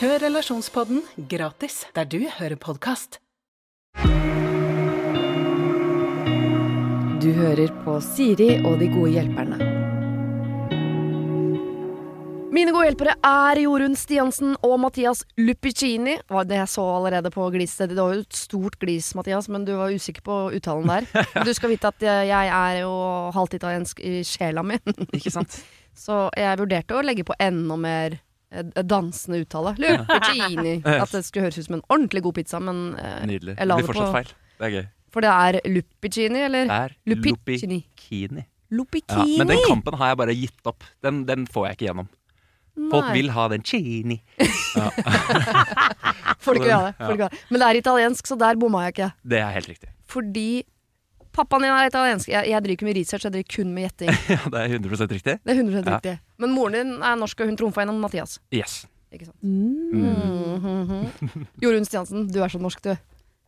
Hør Relasjonspodden gratis der du hører podkast. Du hører på Siri og de gode hjelperne. Mine gode hjelpere er Jorunn Stiansen og Mathias Lupicini. Var Det jeg så allerede på gliset. Det var jo et stort glis, Mathias, men du var usikker på uttalen der. Men du skal vite at jeg er jo halvt italiensk i sjela mi. Ikke sant? Så jeg vurderte å legge på enda mer dansende uttale. Lupicini. At det skulle høres ut som en ordentlig god pizza, men eh, Nydelig. jeg Det blir fortsatt på feil. Det er gøy. For det er Lupicini, eller? Det er Lupicini. Lupikini. Ja, Lupicini. men den kampen har jeg bare gitt opp. Den, den får jeg ikke gjennom. Folk vil ha den chini. Det. Får du ha det. Men det er italiensk, så der bomma jeg ikke. Det er helt riktig. Fordi pappaen din er italiensk. Jeg, jeg driver ikke med research, jeg driver kun med gjetting. Ja, det er 100 riktig. Det er 100 Ja. riktig. Men moren din er norsk, og hun trumfa gjennom Mathias. Yes. Ikke sant? Mm. Mhm. Jorunn Stiansen, du er så norsk, du.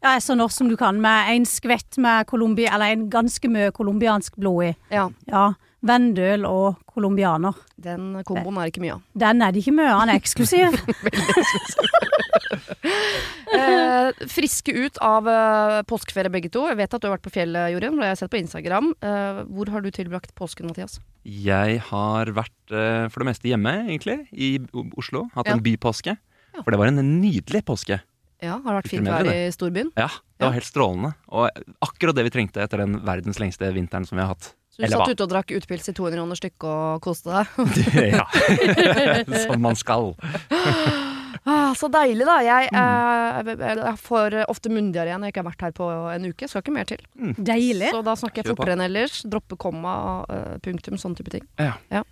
Jeg er så norsk som du kan, med en skvett med Colombia, eller en ganske mye colombiansk blod i. Ja, Ja. Vendøl og colombianer. Den komboen er ikke mye av. Den er det ikke mye, av, han er eksklusiv. Eh, friske ut av eh, påskeferie begge to. Jeg vet at du har vært på fjellet, Jorunn. Det har jeg sett på Instagram. Eh, hvor har du tilbrakt påsken, Mathias? Jeg har vært eh, for det meste hjemme, egentlig, i Oslo. Hatt Ja. en bypåske. Ja. For det var en nydelig påske. Ja, Har det vært fint vær i storbyen? Ja, det Ja. var helt strålende. Og akkurat det vi trengte etter den verdens lengste vinteren som vi har hatt. Du Eller satt hva? ute og drakk utpils i 200 kroner stykket og koste deg? ja. som man skal. Ah, så deilig, da. Jeg, Mm. eh, jeg får ofte munndiaré når jeg ikke har vært her på en uke. Skal ikke mer til. Deilig. Så da snakker jeg fortere enn ellers. Droppe komma, eh, punktum, sånne type ting. Ja.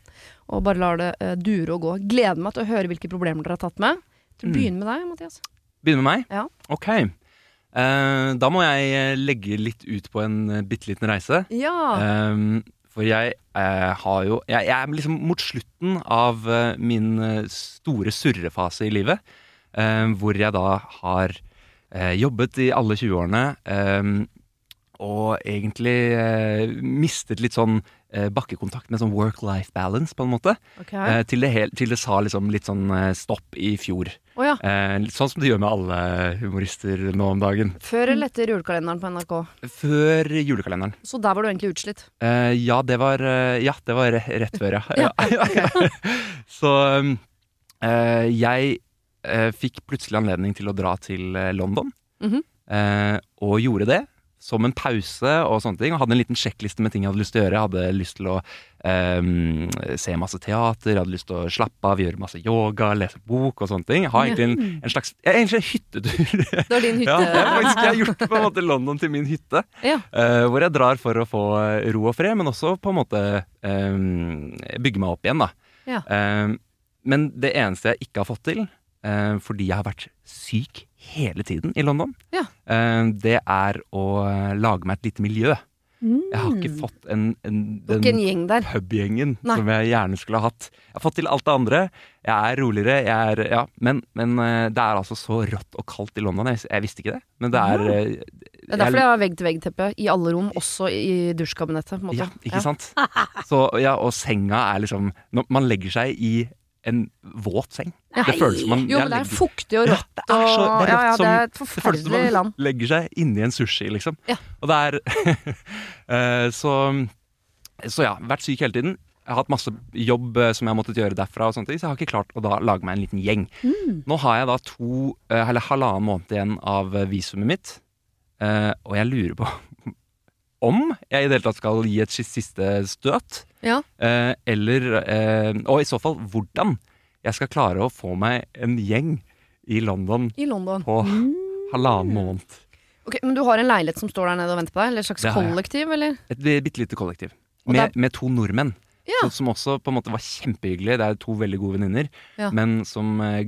Og bare lar det eh, dure og gå. Gleder meg til å høre hvilke problemer dere har tatt med. Begynn Mm. begynne med deg, Mathias. Begynn med meg? Ja. Ok. Eh, da må jeg eh, legge litt ut på en uh, bitte liten reise. Ja. For jeg eh, har jo jeg, jeg er liksom mot slutten av eh, min eh, store surrefase i livet. eh, hvor jeg da har eh, jobbet i alle 20-årene. ehm, og egentlig eh, mistet litt sånn eh, bakkekontakt med sånn work-life balance, på en måte. Okay. Eh, til, det hel, til det sa liksom litt sånn eh, stopp i fjor. Oh, ja. Eh, sånn som det gjør med alle humorister nå om dagen. Før eller etter julekalenderen på NRK. Før julekalenderen. Så der var du egentlig utslitt. Eh, ja, det var, eh, ja, det var rett før, ja. Så eh, jeg eh, fikk plutselig anledning til å dra til eh, London. Mhm. eh, og gjorde det som en pause og sånne ting. Og hadde en liten sjekkliste med ting jeg hadde lyst til å gjøre. Jeg hadde lyst til å um, se masse teater, jeg hadde lyst til å slappe av, gjøre masse yoga, lese bok og sånne ting. Jeg har egentlig en, en slags jeg er egentlig en hyttetur. Det var din hytte. Ja, jeg, faktisk, jeg har gjort på en måte London til min hytte. Ja. Uh, hvor jeg drar for å få ro og fred, men også på en måte um, bygge meg opp igjen. da. Ja. Eh, men det eneste jeg ikke har fått til, fordi jeg har vært syk hele tiden i London, Ja. eh, det er å eh, lage meg et lite miljø. Jeg har ikke fått en, en, den en gjeng pubgjengen som jeg gjerne skulle ha hatt. Jeg har fått til alt det andre. Jeg er roligere, jeg er Ja, men, men eh, det er altså så rått og kaldt i London. Jeg, jeg visste ikke det, men det er eh, Det er derfor jeg har vegg-til-vegg-teppe i alle rom, også i dusjkabinettet. Ja, ikke sant? Så, ja, og senga er liksom når Man legger seg i en våt seng. Det føles som man Jo, men det er fuktig og Ja, rått. det er så- det er ja, ja, som- det er et Det føles som man land. legger seg inni en sushi, liksom. Ja. Og det er eh, så, så ja, vært syk hele tiden. Jeg har hatt masse jobb eh, som jeg har måttet gjøre derfra, og sånne ting, så jeg har ikke klart å da lage meg en liten gjeng. Mm. Nå har jeg da to, eh, eller halvannen måned igjen av visumet mitt, og jeg lurer på om jeg i det hele tatt skal gi et siste støt. Ja. Eh, eller eh, Og i så fall hvordan jeg skal klare å få meg en gjeng i London I London. på halvannen måned. Ok, Men du har en leilighet som står der nede og venter på deg? Eller et slags kollektiv, eller? Et bitte lite kollektiv. Med, med to nordmenn. Ja. Så- Som også på en måte var kjempehyggelige. Det er to veldig gode venninner. Ja. Men som eh,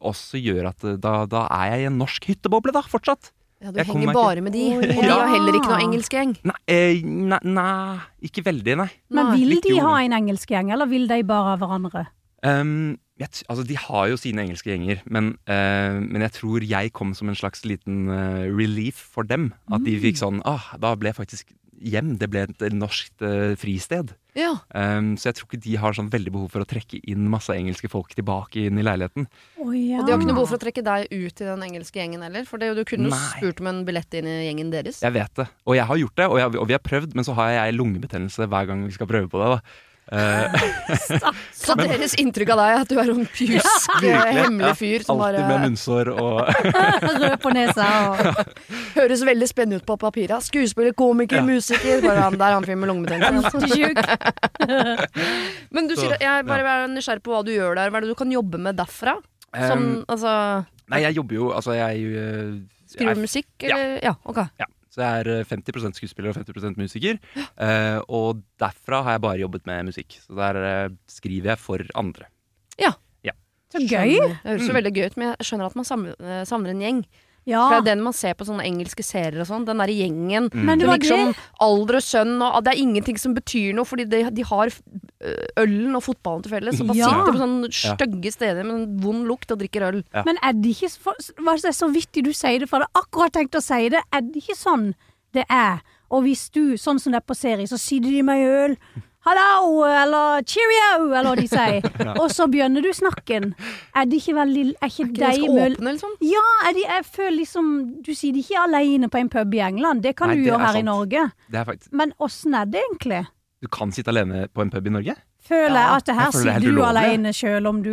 også gjør at eh, da, da er jeg i en norsk hytteboble, da, fortsatt. Ja, du Jeg henger bare med de. Og de ja. har heller ikke noe engelskgjeng. Nei, eh, nei, nei ikke veldig, nei. Men vil de ha en engelskgjeng, eller vil de bare ha hverandre? Um, jeg, altså, de har jo sine engelske gjenger, men, uh, men jeg tror jeg kom som en slags liten uh, relief for dem. At de fikk sånn ah, Da ble jeg faktisk hjem. Det ble et norskt eh, fristed. Ja. Um, så jeg tror ikke de har sånn veldig behov for å trekke inn masse engelske folk tilbake inn i leiligheten. Oh, ja. Og de har ikke noe behov for å trekke deg ut i den engelske gjengen heller. For det, du kunne jo spurt om en billett inn i gjengen deres. Jeg vet det. Og jeg har gjort det, og, jeg, og vi har prøvd, men så har jeg lungebetennelse hver gang vi skal prøve på det. da. Eh, Så deres inntrykk av deg er at du er en pjusk, hemmelig ja. fyr som alltid med munnsår og Rød på nesa og høres veldig spennende ut på papiret. Skuespiller, komiker, Ja. musiker. Bare han der, han fyren med lungebetennelse. Men du sier, jeg bare er nysgjerrig på hva du gjør der. Hva er det du kan jobbe med derfra? Som, Um, altså Nei, jeg jobber jo Altså, jeg eh, Skrive er- musikk, eller? Ja, ok. Ja. Så jeg er eh, 50 skuespiller og 50% musiker. Uh, og derfra har jeg bare jobbet med musikk. Så der uh, skriver jeg for andre. Så gøy. Skjønner. Det høres jo Mm. veldig gøy ut, men jeg skjønner at man eh, savner en gjeng. Ja. For det er den man ser på sånne engelske serier og sånn. Den derre gjengen. Mm. Men det var liksom, det. alder og sønn, og det er ingenting som betyr noe, fordi de, de har ølen og fotballen til felles. Og bare Ja. sitter på sånne stygge steder med en vond lukt og drikker øl. Ja. Men er det ikke var det så vittig du sier det, for jeg hadde akkurat tenkt å si det. Er det ikke sånn det er? Og hvis du, sånn som det er på serie, så sitter de med øl. Hallo, eller cheerio, eller hva de sier. Og så begynner du snakken. Er det ikke veldig Er ikke Ikke de åpne, liksom. Ja, er de, jeg føler liksom Du sier de ikke alene på en pub i England. Det kan Nei, du det gjøre her her i. Norge. Det er faktisk Men åssen er det egentlig? Du kan sitte alene på en pub i Norge? Føler Ja, jeg at det her jeg føler det er sitter du ulovlig. alene sjøl om du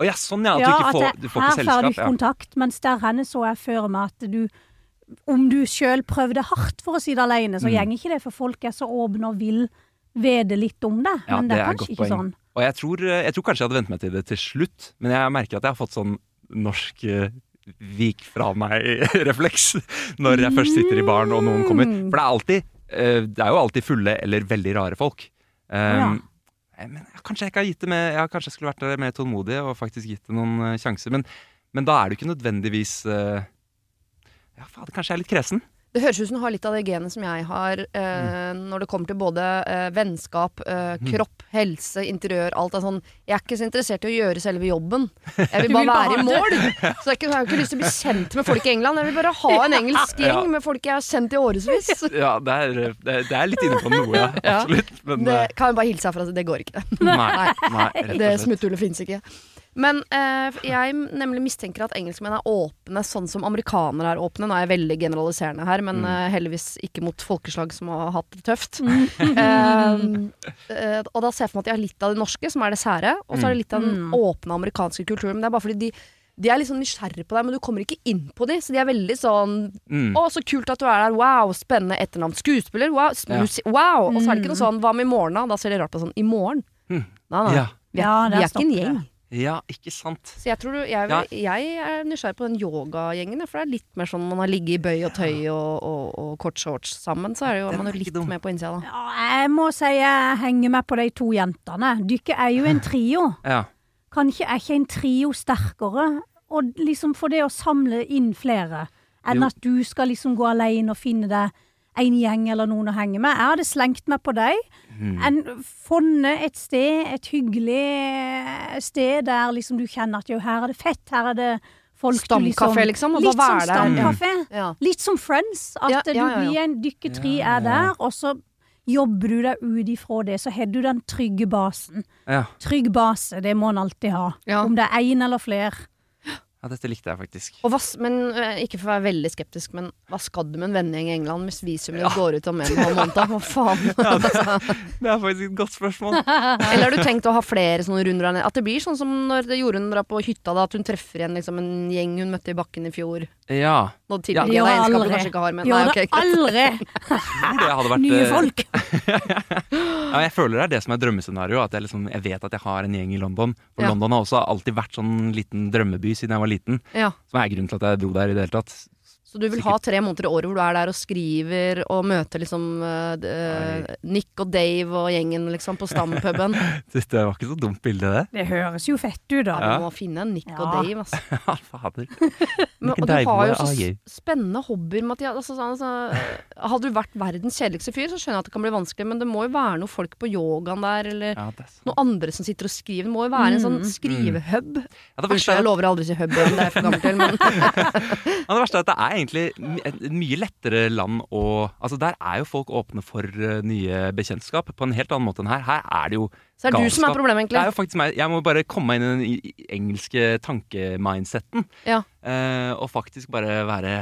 Å ja, sånn ja. At Ja, du ikke at får, det, du får her får du ikke Ja. kontakt, mens der henne så jeg før meg at du Om du sjøl prøvde hardt for å sitte alene, så Mm. går ikke det, for folk er så åpne og vil vite litt om det. Ja, Men det er et kanskje ikke poeng. sånn. Og jeg tror, jeg tror kanskje jeg hadde vent meg til det til slutt, men jeg merker at jeg har fått sånn norsk eh, vik fra meg-refleks når jeg først sitter i baren og noen kommer. Mm. For det er alltid eh, Det er jo alltid fulle eller veldig rare folk. Um, Ja. Men ja, kanskje jeg ikke har gitt det med Jeg kanskje skulle vært mer tålmodig og faktisk gitt det noen eh, sjanser. Men, men da er du ikke nødvendigvis uh, Ja, fader, kanskje jeg er litt kresen. Det høres ut som du har litt av det genet som jeg har eh, når det kommer til både eh, vennskap, eh, Mm. kropp, helse, interiør, alt er sånn Jeg er ikke så interessert i å gjøre selve jobben. Jeg vil bare vil bare være i mål. Så jeg, ikke, jeg har ikke lyst til å bli kjent med folk i England. Jeg vil bare ha en engelsk gjeng Ja. med folk jeg har kjent i årevis. Ja, det er, det, er- litt inne på noe, ja. Absolutt. Men Det eh, kan jeg bare hilse herfra, det går ikke. nei, nei, og Det smutthullet fins ikke. Men eh, jeg nemlig mistenker at engelskmenn er åpne sånn som amerikanere er åpne. Nå er jeg veldig generaliserende her, men Mm. eh, heldigvis ikke mot folkeslag som har hatt det tøft. Mm. Eh, eh, og da ser jeg for meg at de har litt av det norske, som er det sære, og så er det litt av den Mm. åpne amerikanske kulturen. Men det er bare fordi de de er litt sånn nysgjerrige på deg, men du kommer ikke inn på dem. Så de er veldig sånn Mm. 'Å, så kult at du er der. Wow, spennende etternavn. Skuespiller. Wow. Ja. wow. Og så er det ikke noe Mm. sånn 'Hva med i morgen', da? Da ser de rart på sånn 'I morgen'. Mm. Nei, nei. Ja. Vi er, Ja, vi er ikke en gjeng. Ja, ikke sant. Så jeg tror du, jeg, Ja. jeg er nysgjerrig på den yogagjengen, for det er litt mer sånn man har ligget i bøy og tøy og, og, og kort shorts sammen, så er det jo man er jo litt dum. med på innsida, da. Ja, jeg må si jeg henger med på de to jentene. Dere er jo en trio. Ja. Kanskje er ikke en trio sterkere? Og liksom for det å samle inn flere, enn Jo. at du skal liksom gå alene og finne deg en gjeng eller noen å henge med. Jeg hadde slengt meg på deg. Mm. En, funnet et sted, et hyggelig sted der liksom du kjenner at jo, her er det fett, her er det folk Stamkafé, liksom, og Litt som stamkafé. Ja. Litt som Friends. At Ja, ja, ja, ja. du blir en dykke tre Ja, er der, og så jobber du deg ut ifra det. Så har du den trygge basen. Ja. Trygg base, det må en alltid ha. Ja. Om det er én eller flere. Ja, dette likte jeg faktisk. Og hva, men eh, ikke for å være veldig skeptisk, men hva skal du med en vennegjeng i England hvis visumet Ja. går ut om en halv måned? Hva faen? Det er faktisk et godt spørsmål. Eller har du tenkt å ha flere sånne runder? At det blir sånn som når Jorunn drar på hytta, da, at hun treffer igjen liksom, en gjeng hun møtte i bakken i fjor. Ja. Nå Ja, det jeg gjør jeg aldri. ikke har, men Gjør nei, okay, aldri! det hadde vært Nye eh, folk. Ja, jeg føler det er det som er drømmescenario. At jeg, liksom, jeg vet at jeg har en gjeng i London. For Ja. London har også alltid vært sånn liten drømmeby siden jeg var liten. Ja. Som er grunnen til at jeg dro der i det hele tatt. Så du vil ha tre måneder i året hvor du er der og skriver og møter liksom uh, eh, Nick og Dave og gjengen liksom på Stampuben. Det var ikke så dumt bilde, det. Det høres jo fett ut, da. Ja, Ja. du må finne en Nick og Dave, altså. Ja, fader. Men, og du har jo så spennende hobbyer, Mathias. Altså, sånn, altså, hadde du vært verdens kjedeligste fyr, så skjønner jeg at det kan bli vanskelig, men det må jo være noen folk på yogaen der, eller Ja, noen andre som sitter og skriver. Det må jo være en sånn Mm. Ja, Æsj, er, jeg lover aldri å si hub igjen, det er jeg for gammel til, men ja, det verste er at det er egentlig et mye lettere land å Altså, der er jo folk åpne for eh, nye bekjentskap på en helt annen måte enn her. Her er det jo så er det du som er problemet, problemet, Det er egentlig. jo faktisk meg. Jeg må bare komme meg inn i den engelske tankemindsetten. Ja. Eh, og faktisk bare være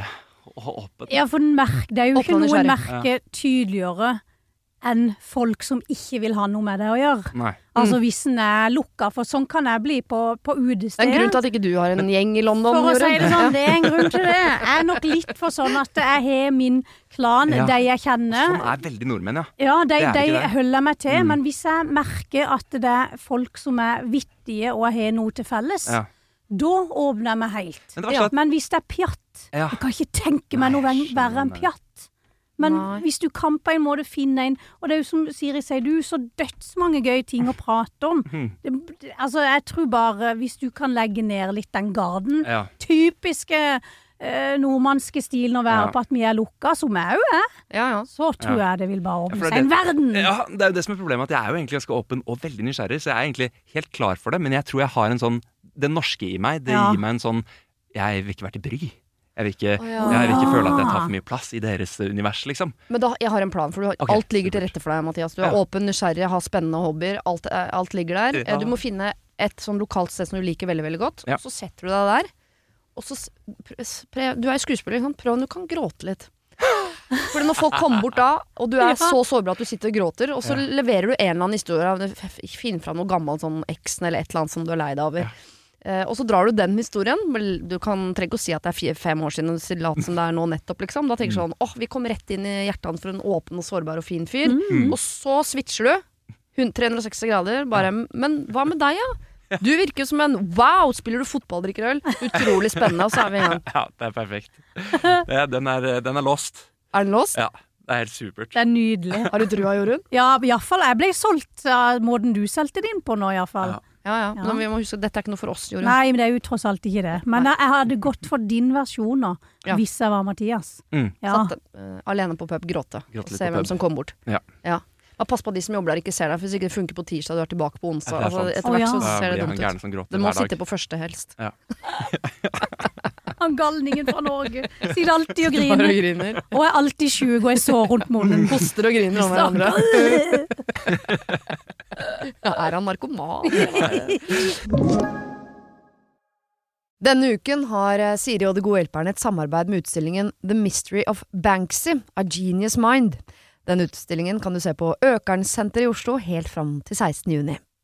åpen. Ja, for den merk, det er jo ikke noe og noen nysgjerrig. merke tydeligere enn folk som ikke vil ha noe med det å gjøre. Nei. Altså hvis den er lukka, for sånn kan jeg bli på, på Det er en grunn til at ikke du har en gjeng i London. For å si det sånn, det er en grunn til det. Jeg er nok litt for sånn at jeg har min klan, Ja. de jeg kjenner. Sånn er veldig nordmenn, ja. Ja, de, de holder jeg meg til, Mm. men hvis jeg merker at det er folk som er vittige og har noe til felles, ja. da åpner jeg meg helt. Men Men hvis det er pjatt ja. Jeg kan ikke tenke meg noe verre enn pjatt. Men Nei. hvis du kan på en måte finne en Og det er jo som Siri sier, du så dødsmange gøye ting å prate om. Mhm. Det, altså, jeg tror bare hvis du kan legge ned litt den garden ja. Typiske eh, nordmannske stilen å være Ja. på at vi er lukka, som jeg òg er, Ja, ja. så tror jeg det vil bare åpne seg en verden. Ja, det er jo det som er problemet. At jeg er jo egentlig ganske åpen og veldig nysgjerrig, så jeg er egentlig helt klar for det. Men jeg tror jeg har en sånn Det norske i meg, det gir meg en sånn Jeg vil ikke være til bry. Jeg vil ikke, oh, ja. jeg vil ikke føle at jeg tar for mye plass i deres univers, liksom. Men da, jeg har en plan, for du har, Ok, alt ligger til rette for deg, Mathias. Du er Ja. åpen, nysgjerrig, har spennende hobbyer. Alt, eh, alt ligger der. Ja. Du må finne et sånn lokalt sted som du liker veldig, veldig godt. Ja. Så setter du deg der. Og så Du er jo skuespiller, ikke sant? prøv om du kan gråte litt. For når folk kommer bort da, og du er Ja. så sårbar at du sitter og gråter, og så Ja. leverer du en eller annen historie Finn fram noe gammelt sånn eksen eller et eller annet som du er lei deg over. Eh, og så drar du den historien. Du kan trenger ikke å si at det er fire, fem år siden, og late som det er nå nettopp, liksom. Da tenker du sånn åh, vi kom rett inn i hjertet hans for en åpen og sårbar og fin fyr. Mm. Og så switcher du. 360 grader. Bare Men hva med deg, ja? Du virker jo som en Wow, spiller du fotball, drikker øl? Utrolig spennende, og så er vi i gang. Ja, det er perfekt. Det, den, er, den er lost. Er den lost? Ja, det er helt supert. Det er nydelig. Har du trua, Jorunn? Ja, iallfall. Jeg ble solgt av måten du solgte din på nå, iallfall. Ja. Ja, ja. Ja. Men vi må huske at dette er ikke noe for oss, Jorunn. Nei, men det er jo tross alt ikke det. Men jeg, jeg hadde gått for din versjon nå, Ja. hvis jeg var Mathias. Mm. Ja. Satt uh, alene på pub, gråte. Gråte se hvem pub. som kom bort. Ja. Pass på at de som jobber der, ikke ser deg. For hvis ikke det funker på tirsdag, du er tilbake på onsdag. Ja, Altså, etter hvert ja. så ser det dumt ut. Du Det må sitte på første, helst. Han galningen fra Norge. Sitter alltid og griner. og griner. Og er alltid sjuk og er sår rundt munnen. Hoster og griner om hverandre. Ja, er han narkoman? Denne uken har eh, Siri og De gode hjelperne et samarbeid med utstillingen The Mystery of Banksy, A Genius Mind. Den utstillingen kan du se på Økernsenteret i Oslo helt fram til 16. juni.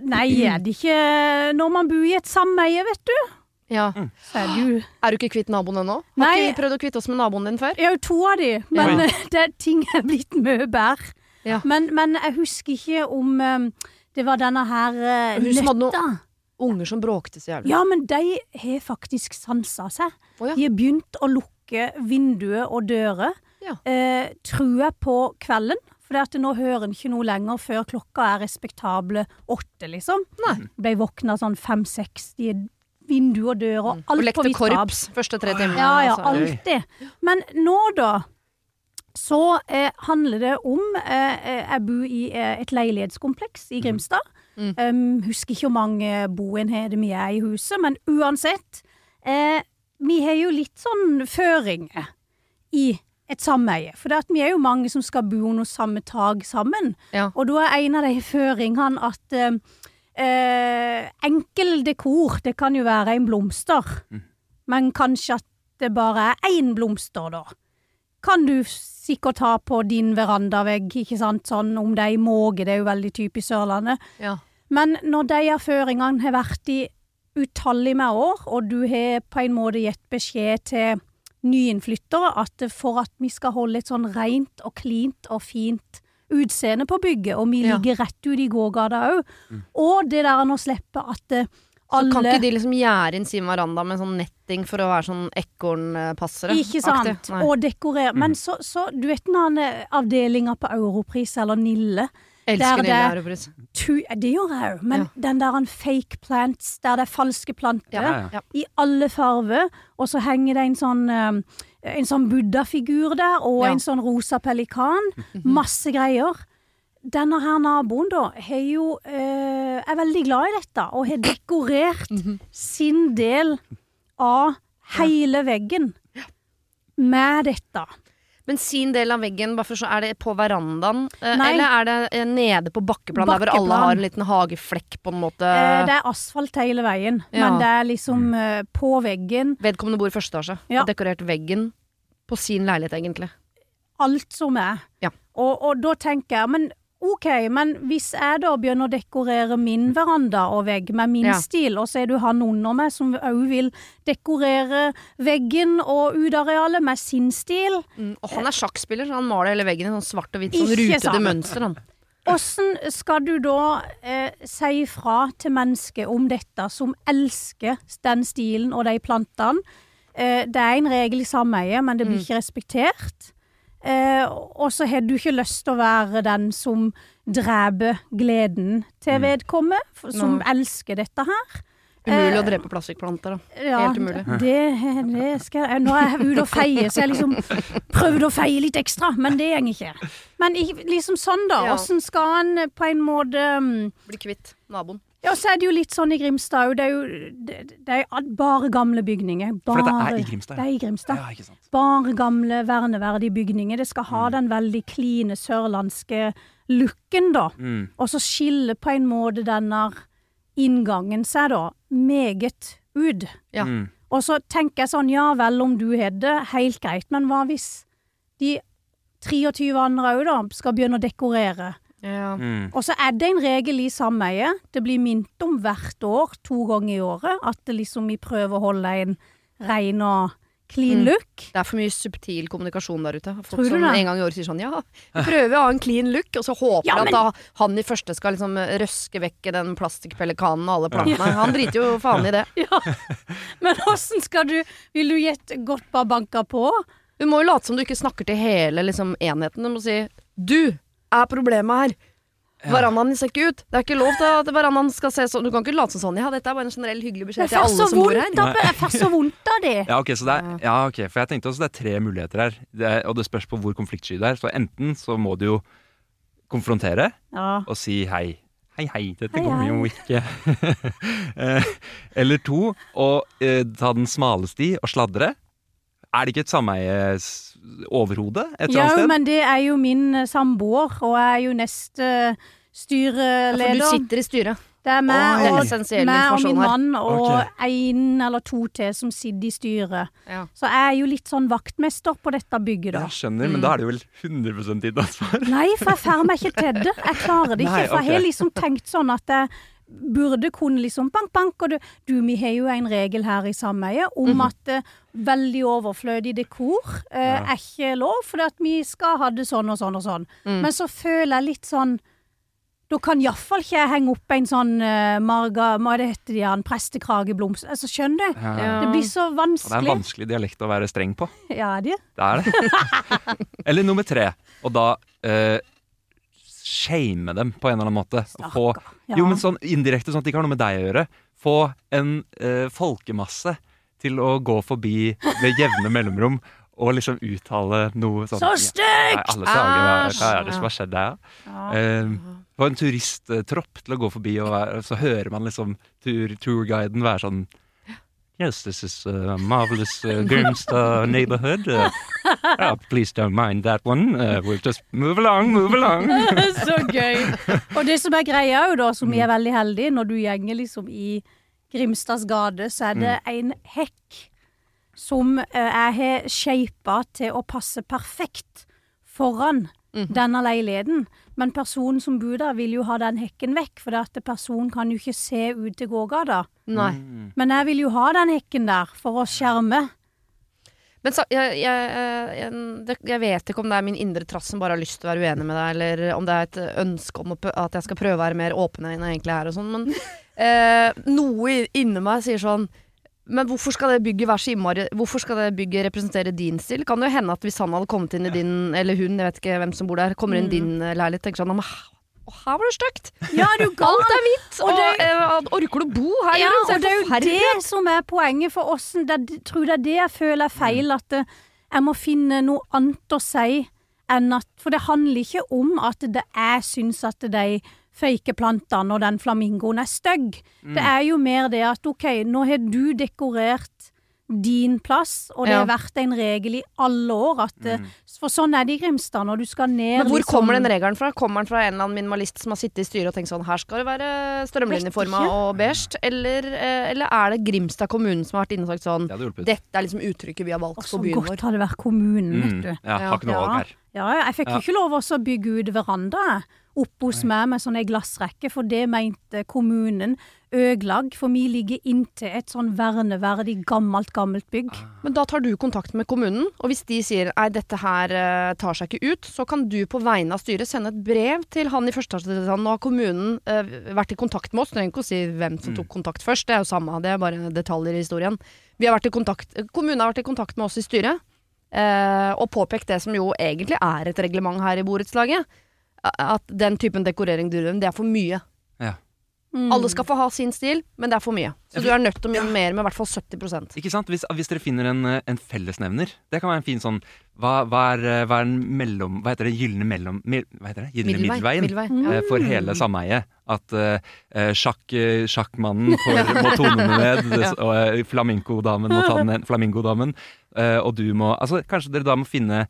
Nei, er det ikke når man bor i et sameie, vet du? Ja. Så er du... Er du ikke kvitt naboen ennå? Har Nei. ikke vi prøvd å kvitte oss med naboen din før? Jeg har jo to av de, men eh, det, ting er blitt mye bedre. Ja. Men, men jeg husker ikke om eh, det var denne her uh, Hun som hadde noen. Unger som bråkte så jævlig. Ja, men de har faktisk sansa seg. Oh, ja. De har begynt å lukke vinduer og dører, Ja. eh, tror jeg, på kvelden. For at nå hører en ikke noe lenger før klokka er respektable åtte, liksom. Nei. Ble våkna sånn fem-seks. Er vinduer og dører og alt Og på lekte vidt korps første tre timene. Ja, ja, altså. alltid. Men nå, da, så eh, handler det om eh, eh, Jeg bor i eh, et leilighetskompleks i Grimstad. Mm. Um, husker ikke hvor mange boenheter vi er i huset, men uansett. Eh, vi har jo litt sånn føringer i et sameie. For vi er jo mange som skal bo under samme tak sammen. Ja. Og da er en av de føringene at eh, eh, enkel dekor, det kan jo være en blomster. Men kanskje at det bare er én blomster, da. Kan du sikkert ha på din verandavegg, ikke sant, sånn om det er i måke, det er jo veldig typisk Sørlandet. Ja. Men når de her føringene har vært i utallige med år, og du har på en måte gitt beskjed til nyinnflyttere at for at vi skal holde et sånn rent og cleant og fint utseende på bygget, og vi Ja. ligger rett ut i gågata òg, og det der å slippe at alle... Så kan ikke de liksom gjerde inn sin veranda med sånn netting for å være sånn ekornpassere? Ikke sant? Og dekorere. Men så, så du vet den her avdelinga på Europris eller Nille? Elsker der Nille det- gjør jeg òg, men Ja. den der en fake plants, der det er falske planter, Ja, i alle farver, og så henger det en sånn eh, en sånn buddha-figur der, og en sånn rosa pelikan. Masse greier. Denne her naboen, da, har jo øh, er veldig glad i dette, og har dekorert sin del av hele veggen med dette. Men sin del av veggen, bare for så, er det på verandaen? eh, Nei. Eller er det eh, nede på bakkeplan, der hvor alle har en liten hageflekk, på en måte? Eh, det er asfalt hele veien, Ja. men det er liksom eh, på veggen. Vedkommende bor i første etasje. Ja. Har dekorert veggen på sin leilighet, egentlig. alt som er. Ja. Og, og da tenker jeg, men ok, men hvis jeg da begynner å dekorere min veranda og vegg med min Ja. stil, og så er du han under meg som òg vil dekorere veggen og utearealet med sin stil, Mm. Og han er sjakkspiller, så han maler hele veggen i sånn svart og hvitt, sånn rutete sant. mønster. Han. Åssen skal du da eh, si fra til mennesket om dette, som elsker den stilen og de plantene? Eh, det er en regel i sameiet, men det blir Mm. ikke respektert. Eh, og så har du ikke lyst til å være den som dreper gleden til vedkommende, f- som no. elsker dette her. Umulig Eh, å drepe plastikkplanter, da. Ja, Helt umulig. Det, det skal jeg Nå er jeg ute og feier, så jeg liksom prøvde å feie litt ekstra, men det går ikke. Men liksom sånn, da. Ja. Skal en på en måte mm, Bli kvitt naboen. Ja, så er det jo litt sånn i Grimstad òg. Det er jo det, det er bare gamle bygninger. For Bare, dette er i Grimstad. Det er i Grimstad. Ja, ikke sant. Bare gamle, verneverdige bygninger. Det skal ha den veldig kline sørlandske looken, da. Mm. Og så skiller på en måte denne inngangen seg da meget ut. Ja. Mm. Og så tenker jeg sånn, ja vel om du har det, helt greit, men hva hvis de 23 andre òg da skal begynne å dekorere? Ja. Mm. Og så er det en regel i sameiet, det blir minnet om hvert år, to ganger i året, at det liksom vi prøver å holde en rein og clean Mm. look. Det er for mye subtil kommunikasjon der ute. Folk Tror du som det? en gang i året sier sånn ja, vi prøver å ha en clean look, og så håper Ja, men- at da han i første skal liksom røske vekk den plastikkpelikanen og alle plantene. Han driter jo faen i det. Ja, men åssen skal du Vil du gjette godt bare banka på? Du må jo late som du ikke snakker til hele liksom, enheten. Du må si 'du er problemet her'. Verandaen ser ikke ut. Det er ikke lov til at verandaen skal se sånn. Du kan ikke late som sånn 'ja, dette er bare en generell hyggelig beskjed til alle som bor her'. Jeg får så vondt av det. Ja, ok, så det er, ja, ok, for jeg tenkte også det er tre muligheter her. Det er, og det spørs på hvor konfliktsky det er. Så enten så må du jo konfrontere Ja. og si hei. Hei, hei, dette Hei, kommer hei. jo ikke. Eh, Eller to, å eh, ta den smale sti og sladre. Er det ikke et sameie overhode et eller annet sted? men det er jo min eh, samboer, og jeg er jo neste Ja, for du sitter i styret. Det er meg og, meg og min mann og Ok. en eller to til som sitter i styret. Ja. Så jeg er jo litt sånn vaktmester på dette bygget, da. Jeg skjønner, men da er det jo vel 100 ditt ansvar. Nei, for jeg får meg ikke til det. Jeg klarer det ikke. Nei, For jeg har liksom tenkt sånn at jeg burde kunne liksom bank, bank. Og du, du vi har jo en regel her i sameiet om Mhm. at uh, veldig overflødig dekor eh, er ikke lov, fordi at vi skal ha det sånn og sånn og sånn. Mm. Men så føler jeg litt sånn da kan iallfall ikke jeg henge opp en sånn uh, marga, hva det heter de en prestekrageblomst. Altså, skjønner du? Ja. Det blir så Og Det er en vanskelig. vanskelig dialekt å være streng på. Ja, det. Det er det. Eller nummer tre, og da eh, shame dem på en eller annen måte. Få, Ja. Jo, men sånn indirekte, sånn at det ikke har noe med deg å gjøre. Få en eh, folkemasse til å gå forbi ved jevne mellomrom og liksom uttale noe sånn Så stygt! alle hva, er det som har skjedd der? Ja. Eh, få en turisttropp til å gå forbi, og så hører man liksom tur, tourguiden være sånn Yes, this is a marvelous uh, Grimstad neighborhood. Uh, oh, please don't mind that one. Uh, we'll just move along, move along. så gøy. Og det som er greia jo da, som vi Mm. er veldig heldige, når du gjenger liksom i Grimstads gate, så er det Mm. en hekk som eh, jeg har shapa til å passe perfekt foran Mhm. denne leiligheten. Men personen som bor der, vil jo ha den hekken vekk, for at personen kan jo ikke se ut til gågata. Mm. Men jeg vil jo ha den hekken der for å skjerme. Men så, jeg, jeg, jeg, jeg vet ikke om det er min indre trass som bare har lyst til å være uenig med deg, eller om det er et ønske om å, at jeg skal prøve å være mer åpen enn jeg egentlig er og sånn, men eh, noe inni meg sier sånn men hvorfor skal det bygget være så innmari Hvorfor skal det bygget representere din stil? Kan det jo hende at hvis han hadde kommet inn i din, eller hun, jeg vet ikke hvem som bor der, kommer inn i din eh, leilighet, tenker sånn «Å, Å, her var det stygt! Ja, Alt er hvitt! Og Og, det- eh, orker du å bo her? Ja, og det er jo forferdelig det som er poenget for oss. Det, er- tror det er det jeg føler er feil, at eh, jeg må finne noe annet å si enn at For det handler ikke om at det jeg syns at de fake plantene og den flamingoen er stygg. Mm. Det er jo mer det at OK, nå har du dekorert din plass, og det Ja. har vært en regel i alle år at mm. For sånn er det i Grimstad når du skal ned Men hvor liksom- kommer den regelen fra? Kommer den fra en eller annen minimalist som har sittet i styret og tenkt sånn her skal det være strømlinjeforma og beige? Eller, eh, eller er det Grimstad kommune som har vært inne og sagt sånn Det dette er liksom uttrykket vi har valgt Og vår. så godt hadde det vært kommunen, vet Mm. du. Ja, har ikke noe valg her. Ja, jeg fikk jo Ja. ikke lov å bygge ut veranda oppe hos meg med sånn ei glassrekke, for det mente kommunen ødelag, for vi ligger inntil et sånn verneverdig gammelt, gammelt bygg. Men da tar du kontakt med kommunen, og hvis de sier nei, dette her eh, tar seg ikke ut, så kan du på vegne av styret sende et brev til han i førsteetasjen. Nå har kommunen eh, vært i kontakt med oss, trenger ikke å si hvem som tok kontakt først, det er jo samme, det er bare detaljer i historien. Vi har vært i kontakt, kommunen har vært i kontakt med oss i styret, eh, og påpekt det som jo egentlig er et reglement her i borettslaget. At den typen dekorering du driver med, det er for mye. Ja. Mm. Alle skal få ha sin stil, men det er for mye. Så du er nødt til å minimere med i hvert fall 70% Ikke sant? Hvis, hvis dere finner en, en fellesnevner, det kan være en fin sånn Hva, hva, er, hva er en mellom... Hva heter det? Gylne mellom... mil- Hva heter det? Gylne Middelvei. middelveien? middelvei ja. eh, for hele sameiet. At eh, sjakk, sjakkmannen får, må tone den ned, ja. og eh, flamingodamen må ta den ned, flamingodamen, uh, og du må Altså, kanskje dere da må finne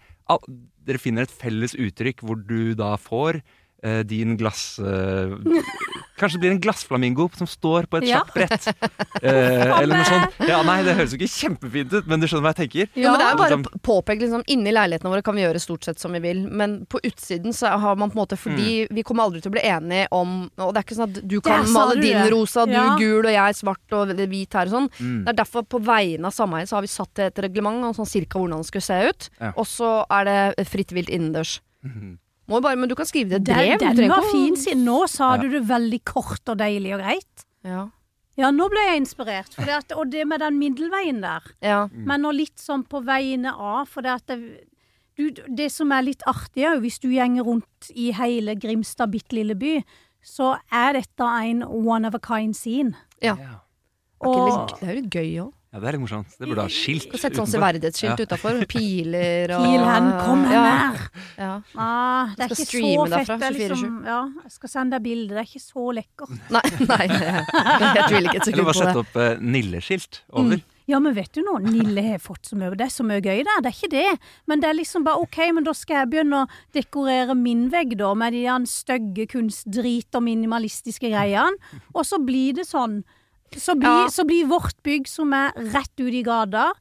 Dere finner et felles uttrykk hvor du da får eh, din glass... eh, kanskje det blir en glassflamingo som står på et Ja. sjakkbrett. Eh, eller noe sånt. Ja, nei, det høres jo ikke kjempefint ut, men du skjønner hva jeg tenker? Jo, men det er bare Liksom- påpekt liksom, Inni leilighetene våre kan vi gjøre stort sett som vi vil, men på utsiden så har man på en måte Fordi vi kommer aldri til å bli enige om Og det er ikke sånn at du kan male du din rosa, du Ja. gul og jeg svart og hvit her og sånn. Mm. Det er derfor på vegne av sameiet så har vi satt et reglement om sånn cirka hvordan det skulle se ut. Ja. Og så er det fritt vilt innendørs. Mm jo bare, men du kan skrive det i et Den, den var fin, siden nå sa Ja. du det veldig kort og deilig og greit. Ja. Ja, nå ble jeg inspirert, for det at, og det med den middelveien der. ja. Men nå litt sånn på vegne av, for det at det, du, det som er litt artig òg, hvis du gjenger rundt i hele Grimstad bitte lille by, så er dette en one of a kind scene. ja. Ja. Det Og det er jo litt gøy òg. Ja, det er litt morsomt. Det burde ha skilt. utenfor. sette sånn severdighetsskilt Ja. utafor. Piler og Pil hen, kom her Ja. nær! Ja. Ah, det er ikke så derfra, fett. Det er liksom, ja, jeg skal sende deg bilde. Det er ikke så lekkert. Nei, nei, jeg tviler ikke et sekund på det. Eller bare sette opp eh, Nille-skilt over. Ja, Ja, men vet du nå, Nille har fått så mye, det er så mye gøy der, det er ikke det. Men det er liksom bare ok, men da skal jeg begynne å dekorere min vegg da, med de der stygge kunstdrit og minimalistiske greiene. Og så blir det sånn. Så blir, Ja. så blir vårt bygg som er rett ut i gata,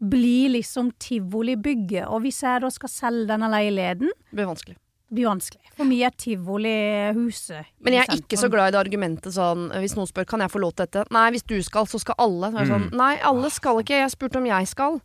blir liksom tivolibygget. Og hvis jeg da skal selge denne leiligheten, Det blir vanskelig. det blir vanskelig. For mye er tivolihuset. Men jeg er ikke så glad i det argumentet sånn Hvis noen spør kan jeg få lov til dette. Nei, hvis du skal, så skal alle. Så er det sånn, Nei, alle skal ikke. Jeg spurte om jeg skal.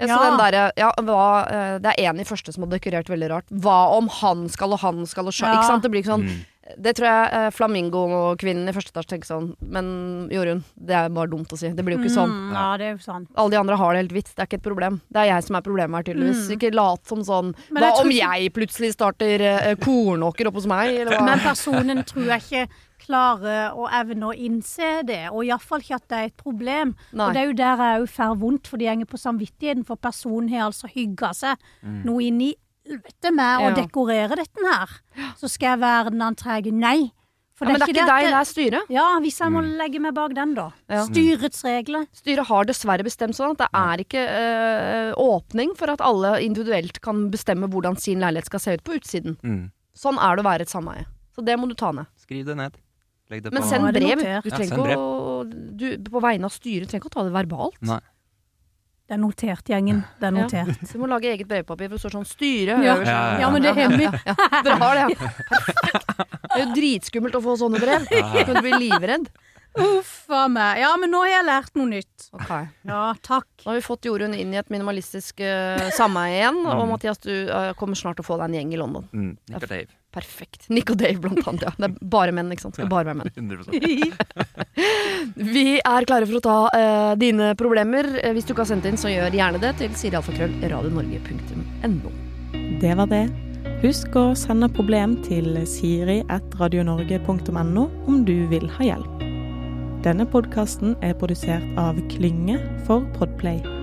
Ja, den der, ja, hva, eh, det er en i første som har dekorert veldig rart. Hva om han skal og han skal og sja- Ja. Ikke sant? Det blir ikke sånn Mm. Det tror jeg eh, flamingo-kvinnen i første etasje tenker sånn. Men Jorunn, det er bare dumt å si. Det blir jo ikke sånn. Mm, ja, det er jo sånn. Alle de andre har det helt hvitt. Det er ikke et problem. Det er jeg som er problemet her, tydeligvis. Ikke lat som sånn Men Hva jeg om ikke- jeg plutselig starter eh, kornåker oppe hos meg, eller hva? Men personen tror jeg ikke klarer å evne å innse det, og iallfall ikke at det er et problem. Nei. Og det er jo der jeg òg får vondt, for det går på samvittigheten, for personen har altså hygga seg noe inn i helvete med å dekorere dette her. Så skal jeg være den han. Nei. For ja, men det er ikke deg, det er styret. Ja, hvis jeg må legge meg bak den, da. Ja. Styrets regler. Styret har dessverre bestemt sånn at det er ikke øh, åpning for at alle individuelt kan bestemme hvordan sin leilighet skal se ut på utsiden. Mm. Sånn er det å være et sameie. Så det må du ta ned. Skriv det ned. Legg det Men send det brev. Du trenger ikke ja, å du, På vegne av styret trenger ikke å ta det verbalt. Nei. Det er notert, gjengen. Det er Ja. notert. Du må lage eget brevpapir hvor det står sånn 'styre' Ja. øverst. Ja, ja, Ja, men det er hemmelig. Dere har det, ja. Perfekt. Det er jo dritskummelt å få sånne brev. Du kan bli livredd. Uff a meg. Ja, men nå har jeg lært noe nytt. Ok. Ja, takk. Nå har vi fått Jorunn inn i et minimalistisk uh, sameie igjen. Og Mathias, du uh, kommer snart til å få deg en gjeng i London. Mm. Perfekt. Nick og Dave, blant annet. Ja. Det er bare menn, ikke sant. Skal bare være menn. 100 Vi er klare for å ta uh, dine problemer. Eh, Hvis du ikke har sendt inn, så gjør gjerne det til sirialfakrøll.radionorge.no. Det var det. Husk å sende problem til siri.radionorge.no om du vil ha hjelp. Denne podkasten er produsert av Klynge for Podplay.